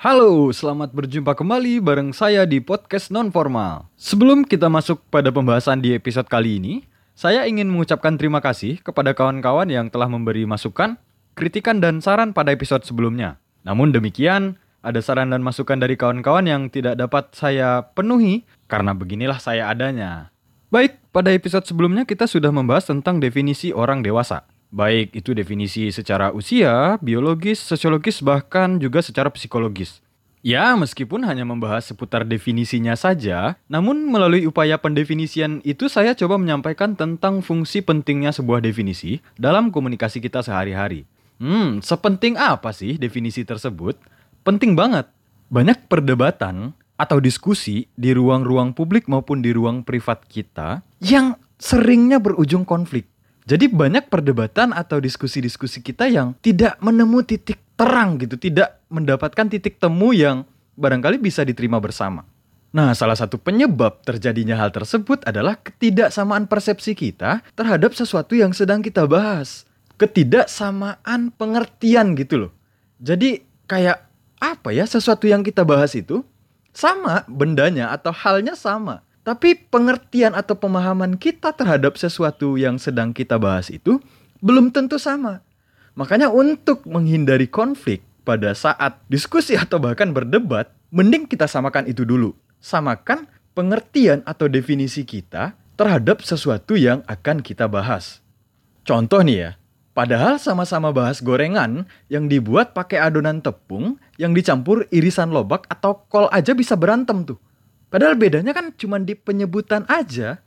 Halo, selamat berjumpa kembali bareng saya di podcast non formal. Sebelum kita masuk pada pembahasan di episode kali ini, saya ingin mengucapkan terima kasih kepada kawan-kawan yang telah memberi masukan, kritikan dan saran pada episode sebelumnya. Namun demikian, ada saran dan masukan dari kawan-kawan yang tidak dapat saya penuhi karena beginilah saya adanya. Baik, pada episode sebelumnya kita sudah membahas tentang definisi orang dewasa. Baik itu definisi secara usia, biologis, sosiologis, bahkan juga secara psikologis. Ya, meskipun hanya membahas seputar definisinya saja, namun melalui upaya pendefinisian itu saya coba menyampaikan tentang fungsi pentingnya sebuah definisi dalam komunikasi kita sehari-hari. Hmm, sepenting apa sih definisi tersebut? Penting banget. Banyak perdebatan atau diskusi di ruang-ruang publik maupun di ruang privat kita yang seringnya berujung konflik. Jadi banyak perdebatan atau diskusi-diskusi kita yang tidak menemu titik terang gitu, tidak mendapatkan titik temu yang barangkali bisa diterima bersama. Nah, salah satu penyebab terjadinya hal tersebut adalah ketidaksamaan persepsi kita terhadap sesuatu yang sedang kita bahas. Ketidaksamaan pengertian gitu loh. Jadi kayak apa ya sesuatu yang kita bahas itu sama bendanya atau halnya sama. Tapi pengertian atau pemahaman kita terhadap sesuatu yang sedang kita bahas itu belum tentu sama. Makanya untuk menghindari konflik pada saat diskusi atau bahkan berdebat, mending kita samakan itu dulu. Samakan pengertian atau definisi kita terhadap sesuatu yang akan kita bahas. Contoh nih ya, padahal sama-sama bahas gorengan yang dibuat pakai adonan tepung yang dicampur irisan lobak atau kol aja bisa berantem tuh. Padahal bedanya kan cuma di penyebutan aja.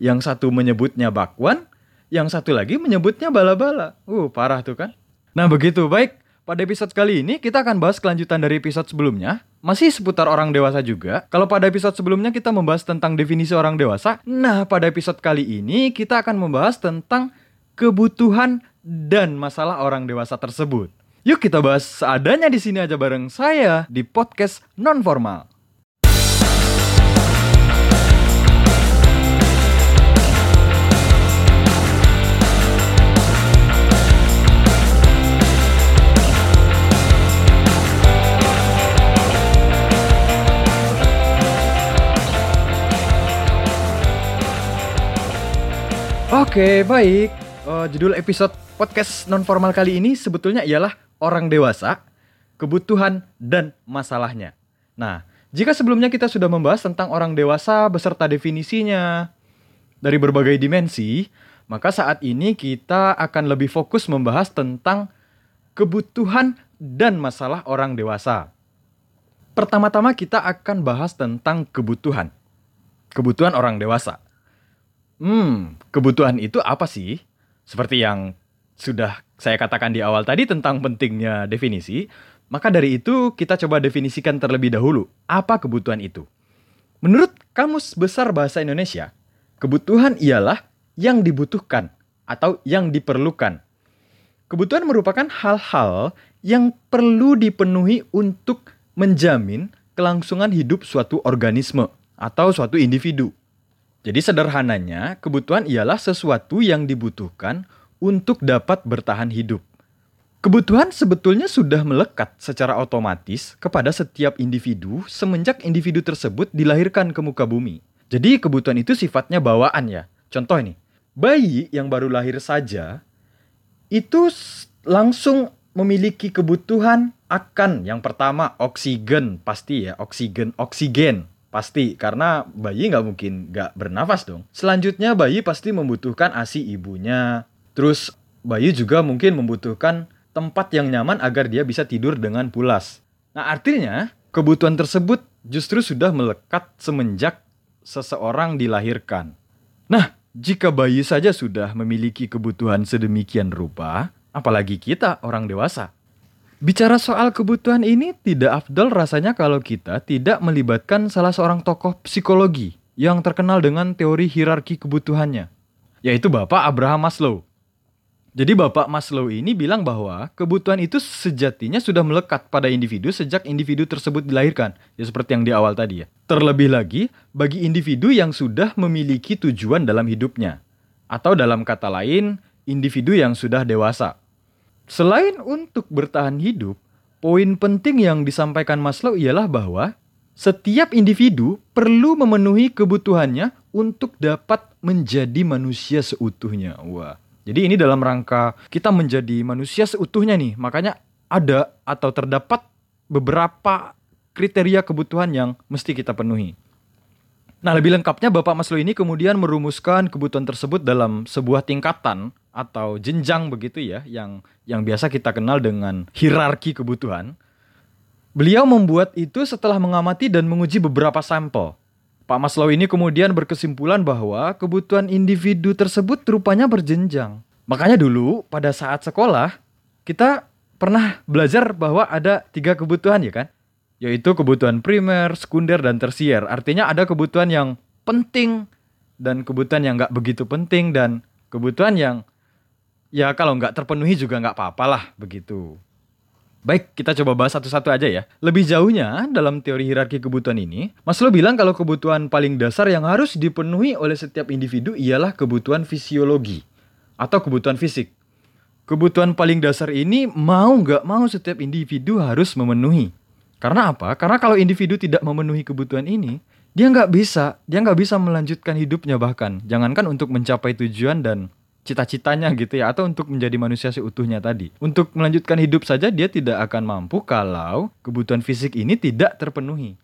Yang satu menyebutnya bakwan, yang satu lagi menyebutnya bala-bala. Uh, parah tuh kan. Nah begitu, baik. Pada episode kali ini kita akan bahas kelanjutan dari episode sebelumnya. Masih seputar orang dewasa juga. Kalau pada episode sebelumnya kita membahas tentang definisi orang dewasa. Nah pada episode kali ini kita akan membahas tentang kebutuhan dan masalah orang dewasa tersebut. Yuk kita bahas seadanya di sini aja bareng saya di podcast non formal. Oke, baik. Uh, judul episode podcast non formal kali ini sebetulnya ialah orang dewasa, kebutuhan dan masalahnya. Nah, jika sebelumnya kita sudah membahas tentang orang dewasa beserta definisinya dari berbagai dimensi, maka saat ini kita akan lebih fokus membahas tentang kebutuhan dan masalah orang dewasa. Pertama-tama kita akan bahas tentang kebutuhan. Kebutuhan orang dewasa. Hmm, kebutuhan itu apa sih? Seperti yang sudah saya katakan di awal tadi tentang pentingnya definisi, maka dari itu kita coba definisikan terlebih dahulu apa kebutuhan itu. Menurut Kamus Besar Bahasa Indonesia, kebutuhan ialah yang dibutuhkan atau yang diperlukan. Kebutuhan merupakan hal-hal yang perlu dipenuhi untuk menjamin kelangsungan hidup suatu organisme atau suatu individu. Jadi sederhananya, kebutuhan ialah sesuatu yang dibutuhkan untuk dapat bertahan hidup. Kebutuhan sebetulnya sudah melekat secara otomatis kepada setiap individu semenjak individu tersebut dilahirkan ke muka bumi. Jadi kebutuhan itu sifatnya bawaan ya. Contoh ini, bayi yang baru lahir saja itu langsung memiliki kebutuhan akan yang pertama oksigen pasti ya oksigen oksigen Pasti, karena bayi nggak mungkin nggak bernafas dong. Selanjutnya bayi pasti membutuhkan ASI ibunya. Terus bayi juga mungkin membutuhkan tempat yang nyaman agar dia bisa tidur dengan pulas. Nah artinya kebutuhan tersebut justru sudah melekat semenjak seseorang dilahirkan. Nah, jika bayi saja sudah memiliki kebutuhan sedemikian rupa, apalagi kita orang dewasa. Bicara soal kebutuhan ini tidak afdol rasanya kalau kita tidak melibatkan salah seorang tokoh psikologi yang terkenal dengan teori hierarki kebutuhannya, yaitu Bapak Abraham Maslow. Jadi Bapak Maslow ini bilang bahwa kebutuhan itu sejatinya sudah melekat pada individu sejak individu tersebut dilahirkan, ya seperti yang di awal tadi ya. Terlebih lagi bagi individu yang sudah memiliki tujuan dalam hidupnya, atau dalam kata lain, individu yang sudah dewasa. Selain untuk bertahan hidup, poin penting yang disampaikan Maslow ialah bahwa setiap individu perlu memenuhi kebutuhannya untuk dapat menjadi manusia seutuhnya. Wah. Jadi ini dalam rangka kita menjadi manusia seutuhnya nih. Makanya ada atau terdapat beberapa kriteria kebutuhan yang mesti kita penuhi. Nah, lebih lengkapnya Bapak Maslow ini kemudian merumuskan kebutuhan tersebut dalam sebuah tingkatan atau jenjang begitu ya, yang yang biasa kita kenal dengan hierarki kebutuhan. Beliau membuat itu setelah mengamati dan menguji beberapa sampel. Pak Maslow ini kemudian berkesimpulan bahwa kebutuhan individu tersebut rupanya berjenjang. Makanya dulu pada saat sekolah, kita pernah belajar bahwa ada tiga kebutuhan ya kan? yaitu kebutuhan primer, sekunder, dan tersier. Artinya ada kebutuhan yang penting dan kebutuhan yang nggak begitu penting dan kebutuhan yang ya kalau nggak terpenuhi juga nggak apa-apa lah begitu. Baik, kita coba bahas satu-satu aja ya. Lebih jauhnya, dalam teori hierarki kebutuhan ini, Maslow bilang kalau kebutuhan paling dasar yang harus dipenuhi oleh setiap individu ialah kebutuhan fisiologi atau kebutuhan fisik. Kebutuhan paling dasar ini mau nggak mau setiap individu harus memenuhi. Karena apa? Karena kalau individu tidak memenuhi kebutuhan ini, dia nggak bisa, dia nggak bisa melanjutkan hidupnya bahkan. Jangankan untuk mencapai tujuan dan cita-citanya gitu ya, atau untuk menjadi manusia seutuhnya tadi. Untuk melanjutkan hidup saja dia tidak akan mampu kalau kebutuhan fisik ini tidak terpenuhi.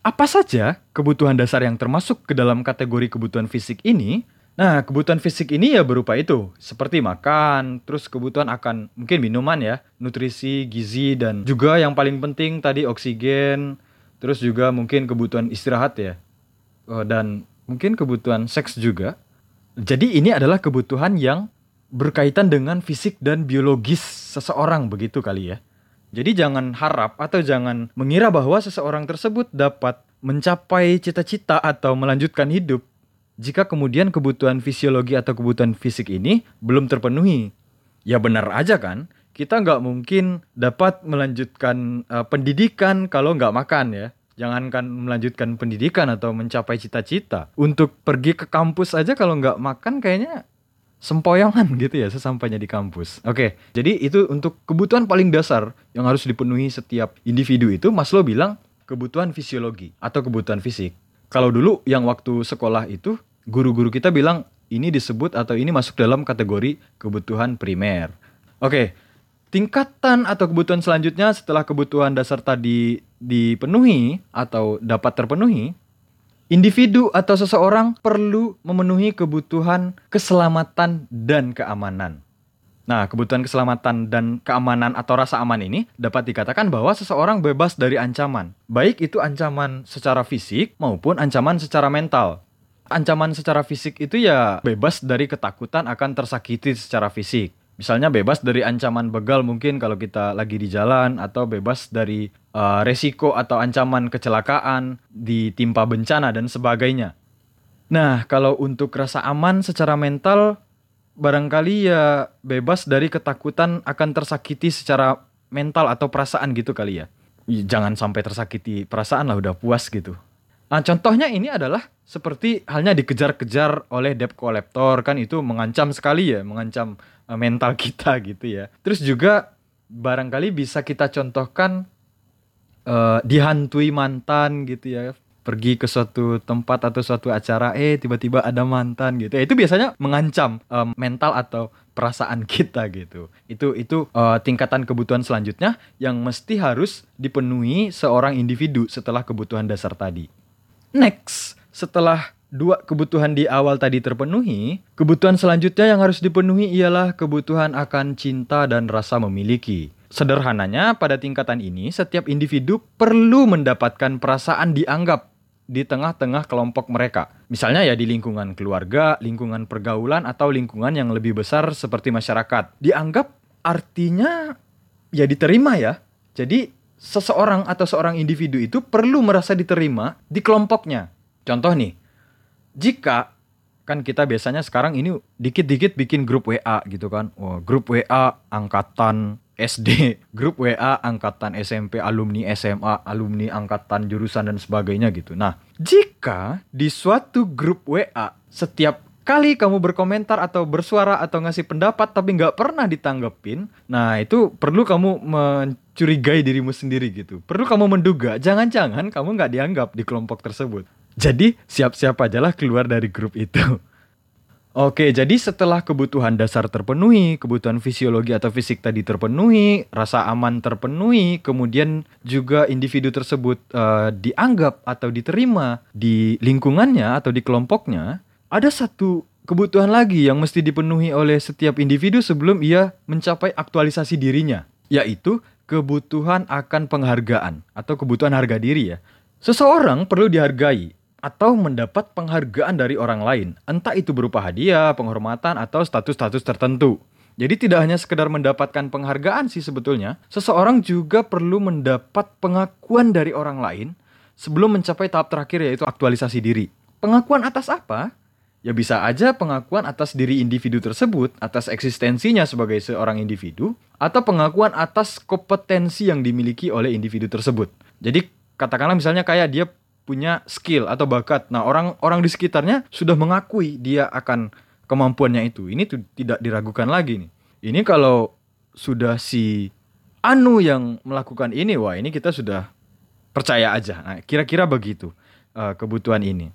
Apa saja kebutuhan dasar yang termasuk ke dalam kategori kebutuhan fisik ini Nah, kebutuhan fisik ini ya berupa itu, seperti makan, terus kebutuhan akan mungkin minuman ya, nutrisi, gizi, dan juga yang paling penting tadi oksigen, terus juga mungkin kebutuhan istirahat ya, oh, dan mungkin kebutuhan seks juga. Jadi ini adalah kebutuhan yang berkaitan dengan fisik dan biologis seseorang begitu kali ya. Jadi jangan harap atau jangan mengira bahwa seseorang tersebut dapat mencapai cita-cita atau melanjutkan hidup jika kemudian kebutuhan fisiologi atau kebutuhan fisik ini belum terpenuhi. Ya benar aja kan, kita nggak mungkin dapat melanjutkan uh, pendidikan kalau nggak makan ya. Jangankan melanjutkan pendidikan atau mencapai cita-cita. Untuk pergi ke kampus aja kalau nggak makan kayaknya sempoyongan gitu ya sesampainya di kampus. Oke, jadi itu untuk kebutuhan paling dasar yang harus dipenuhi setiap individu itu Maslow bilang kebutuhan fisiologi atau kebutuhan fisik. Kalau dulu yang waktu sekolah itu guru-guru kita bilang ini disebut atau ini masuk dalam kategori kebutuhan primer. Oke, tingkatan atau kebutuhan selanjutnya setelah kebutuhan dasar tadi dipenuhi atau dapat terpenuhi, individu atau seseorang perlu memenuhi kebutuhan keselamatan dan keamanan. Nah, kebutuhan keselamatan dan keamanan atau rasa aman ini dapat dikatakan bahwa seseorang bebas dari ancaman, baik itu ancaman secara fisik maupun ancaman secara mental ancaman secara fisik itu ya bebas dari ketakutan akan tersakiti secara fisik. Misalnya bebas dari ancaman begal mungkin kalau kita lagi di jalan atau bebas dari uh, resiko atau ancaman kecelakaan, ditimpa bencana dan sebagainya. Nah, kalau untuk rasa aman secara mental barangkali ya bebas dari ketakutan akan tersakiti secara mental atau perasaan gitu kali ya. Jangan sampai tersakiti perasaan lah udah puas gitu. Nah, contohnya ini adalah seperti halnya dikejar-kejar oleh debt collector kan itu mengancam sekali ya, mengancam uh, mental kita gitu ya. Terus juga barangkali bisa kita contohkan uh, dihantui mantan gitu ya. Pergi ke suatu tempat atau suatu acara, eh tiba-tiba ada mantan gitu. Ya, itu biasanya mengancam um, mental atau perasaan kita gitu. Itu itu uh, tingkatan kebutuhan selanjutnya yang mesti harus dipenuhi seorang individu setelah kebutuhan dasar tadi. Next, setelah dua kebutuhan di awal tadi terpenuhi, kebutuhan selanjutnya yang harus dipenuhi ialah kebutuhan akan cinta dan rasa memiliki. Sederhananya, pada tingkatan ini, setiap individu perlu mendapatkan perasaan dianggap di tengah-tengah kelompok mereka. Misalnya ya di lingkungan keluarga, lingkungan pergaulan, atau lingkungan yang lebih besar seperti masyarakat. Dianggap artinya ya diterima ya. Jadi seseorang atau seorang individu itu perlu merasa diterima di kelompoknya. Contoh nih, jika kan kita biasanya sekarang ini dikit-dikit bikin grup WA gitu kan. Oh, grup WA angkatan SD, grup WA angkatan SMP, alumni SMA, alumni angkatan jurusan dan sebagainya gitu. Nah, jika di suatu grup WA setiap kali kamu berkomentar atau bersuara atau ngasih pendapat tapi nggak pernah ditanggepin, nah itu perlu kamu curigai dirimu sendiri gitu. Perlu kamu menduga, jangan-jangan kamu nggak dianggap di kelompok tersebut. Jadi siap-siap ajalah keluar dari grup itu. Oke, jadi setelah kebutuhan dasar terpenuhi, kebutuhan fisiologi atau fisik tadi terpenuhi, rasa aman terpenuhi, kemudian juga individu tersebut uh, dianggap atau diterima di lingkungannya atau di kelompoknya, ada satu kebutuhan lagi yang mesti dipenuhi oleh setiap individu sebelum ia mencapai aktualisasi dirinya, yaitu kebutuhan akan penghargaan atau kebutuhan harga diri ya. Seseorang perlu dihargai, atau mendapat penghargaan dari orang lain, entah itu berupa hadiah, penghormatan, atau status-status tertentu. Jadi tidak hanya sekedar mendapatkan penghargaan sih sebetulnya, seseorang juga perlu mendapat pengakuan dari orang lain sebelum mencapai tahap terakhir yaitu aktualisasi diri. Pengakuan atas apa? Ya bisa aja pengakuan atas diri individu tersebut, atas eksistensinya sebagai seorang individu, atau pengakuan atas kompetensi yang dimiliki oleh individu tersebut. Jadi katakanlah misalnya kayak dia punya skill atau bakat. Nah, orang-orang di sekitarnya sudah mengakui dia akan kemampuannya itu. Ini tuh tidak diragukan lagi nih. Ini kalau sudah si Anu yang melakukan ini, wah ini kita sudah percaya aja. Nah, kira-kira begitu uh, kebutuhan ini.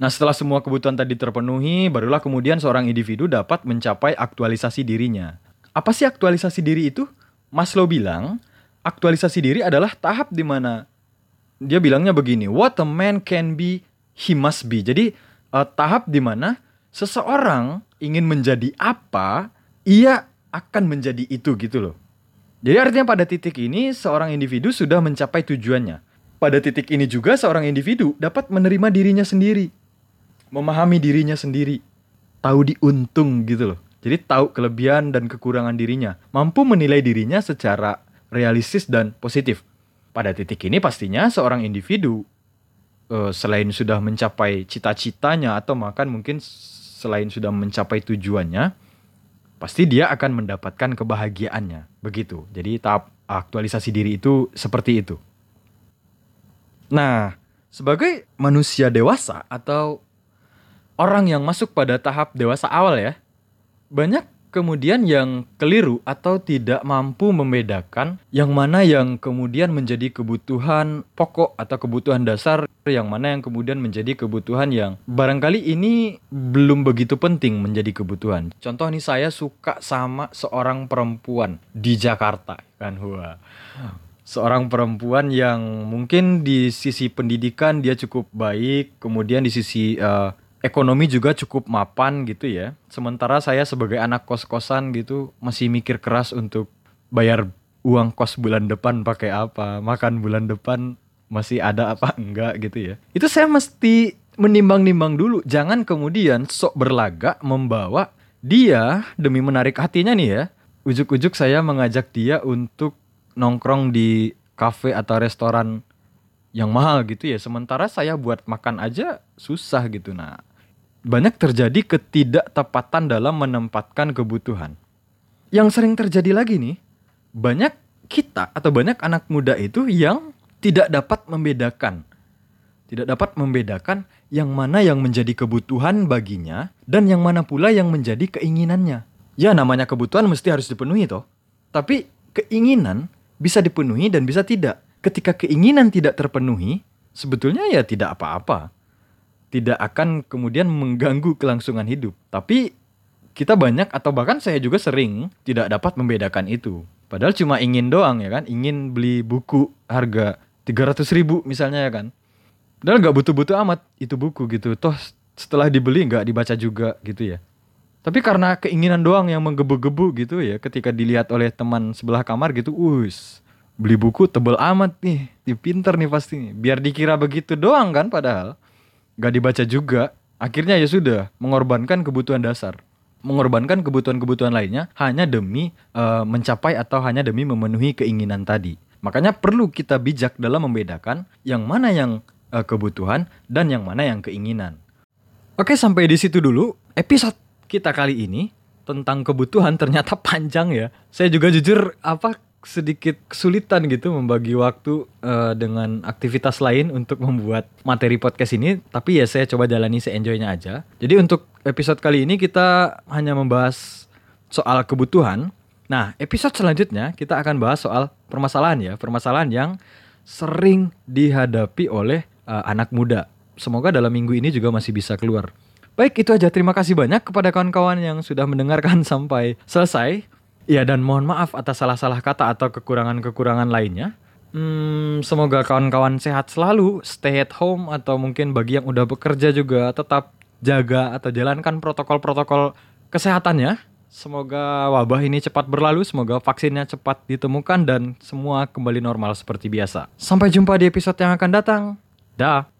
Nah, setelah semua kebutuhan tadi terpenuhi, barulah kemudian seorang individu dapat mencapai aktualisasi dirinya. Apa sih aktualisasi diri itu? Maslow bilang, aktualisasi diri adalah tahap di mana dia bilangnya begini, what a man can be, he must be. Jadi uh, tahap di mana seseorang ingin menjadi apa, ia akan menjadi itu gitu loh. Jadi artinya pada titik ini seorang individu sudah mencapai tujuannya. Pada titik ini juga seorang individu dapat menerima dirinya sendiri. Memahami dirinya sendiri. Tahu diuntung gitu loh. Jadi tahu kelebihan dan kekurangan dirinya. Mampu menilai dirinya secara realistis dan positif. Pada titik ini pastinya seorang individu uh, selain sudah mencapai cita-citanya atau makan mungkin selain sudah mencapai tujuannya, pasti dia akan mendapatkan kebahagiaannya. Begitu. Jadi tahap aktualisasi diri itu seperti itu. Nah, sebagai manusia dewasa atau orang yang masuk pada tahap dewasa awal ya, banyak kemudian yang keliru atau tidak mampu membedakan yang mana yang kemudian menjadi kebutuhan pokok atau kebutuhan dasar yang mana yang kemudian menjadi kebutuhan yang barangkali ini belum begitu penting menjadi kebutuhan. Contoh nih saya suka sama seorang perempuan di Jakarta kan wah. Seorang perempuan yang mungkin di sisi pendidikan dia cukup baik, kemudian di sisi uh, ekonomi juga cukup mapan gitu ya. Sementara saya sebagai anak kos-kosan gitu masih mikir keras untuk bayar uang kos bulan depan pakai apa, makan bulan depan masih ada apa enggak gitu ya. Itu saya mesti menimbang-nimbang dulu. Jangan kemudian sok berlagak membawa dia demi menarik hatinya nih ya. Ujuk-ujuk saya mengajak dia untuk nongkrong di kafe atau restoran yang mahal gitu ya. Sementara saya buat makan aja susah gitu. Nah, banyak terjadi ketidaktepatan dalam menempatkan kebutuhan. Yang sering terjadi lagi nih, banyak kita atau banyak anak muda itu yang tidak dapat membedakan. Tidak dapat membedakan yang mana yang menjadi kebutuhan baginya dan yang mana pula yang menjadi keinginannya. Ya namanya kebutuhan mesti harus dipenuhi toh. Tapi keinginan bisa dipenuhi dan bisa tidak. Ketika keinginan tidak terpenuhi, sebetulnya ya tidak apa-apa tidak akan kemudian mengganggu kelangsungan hidup. Tapi kita banyak atau bahkan saya juga sering tidak dapat membedakan itu. Padahal cuma ingin doang ya kan, ingin beli buku harga 300 ribu misalnya ya kan. Padahal nggak butuh-butuh amat itu buku gitu. Toh setelah dibeli nggak dibaca juga gitu ya. Tapi karena keinginan doang yang menggebu-gebu gitu ya, ketika dilihat oleh teman sebelah kamar gitu, us beli buku tebel amat nih, pinter nih pasti. Biar dikira begitu doang kan padahal gak dibaca juga, akhirnya ya sudah mengorbankan kebutuhan dasar, mengorbankan kebutuhan-kebutuhan lainnya hanya demi uh, mencapai atau hanya demi memenuhi keinginan tadi. Makanya perlu kita bijak dalam membedakan yang mana yang uh, kebutuhan dan yang mana yang keinginan. Oke, sampai di situ dulu episode kita kali ini tentang kebutuhan ternyata panjang ya. Saya juga jujur apa sedikit kesulitan gitu membagi waktu uh, dengan aktivitas lain untuk membuat materi podcast ini tapi ya saya coba jalani seenjoynya aja jadi untuk episode kali ini kita hanya membahas soal kebutuhan Nah, episode selanjutnya kita akan bahas soal permasalahan ya, permasalahan yang sering dihadapi oleh uh, anak muda. Semoga dalam minggu ini juga masih bisa keluar. Baik, itu aja. Terima kasih banyak kepada kawan-kawan yang sudah mendengarkan sampai selesai. Ya, dan mohon maaf atas salah-salah kata atau kekurangan-kekurangan lainnya. Hmm, semoga kawan-kawan sehat selalu, stay at home, atau mungkin bagi yang udah bekerja juga tetap jaga atau jalankan protokol-protokol kesehatannya. Semoga wabah ini cepat berlalu, semoga vaksinnya cepat ditemukan dan semua kembali normal seperti biasa. Sampai jumpa di episode yang akan datang. Dah.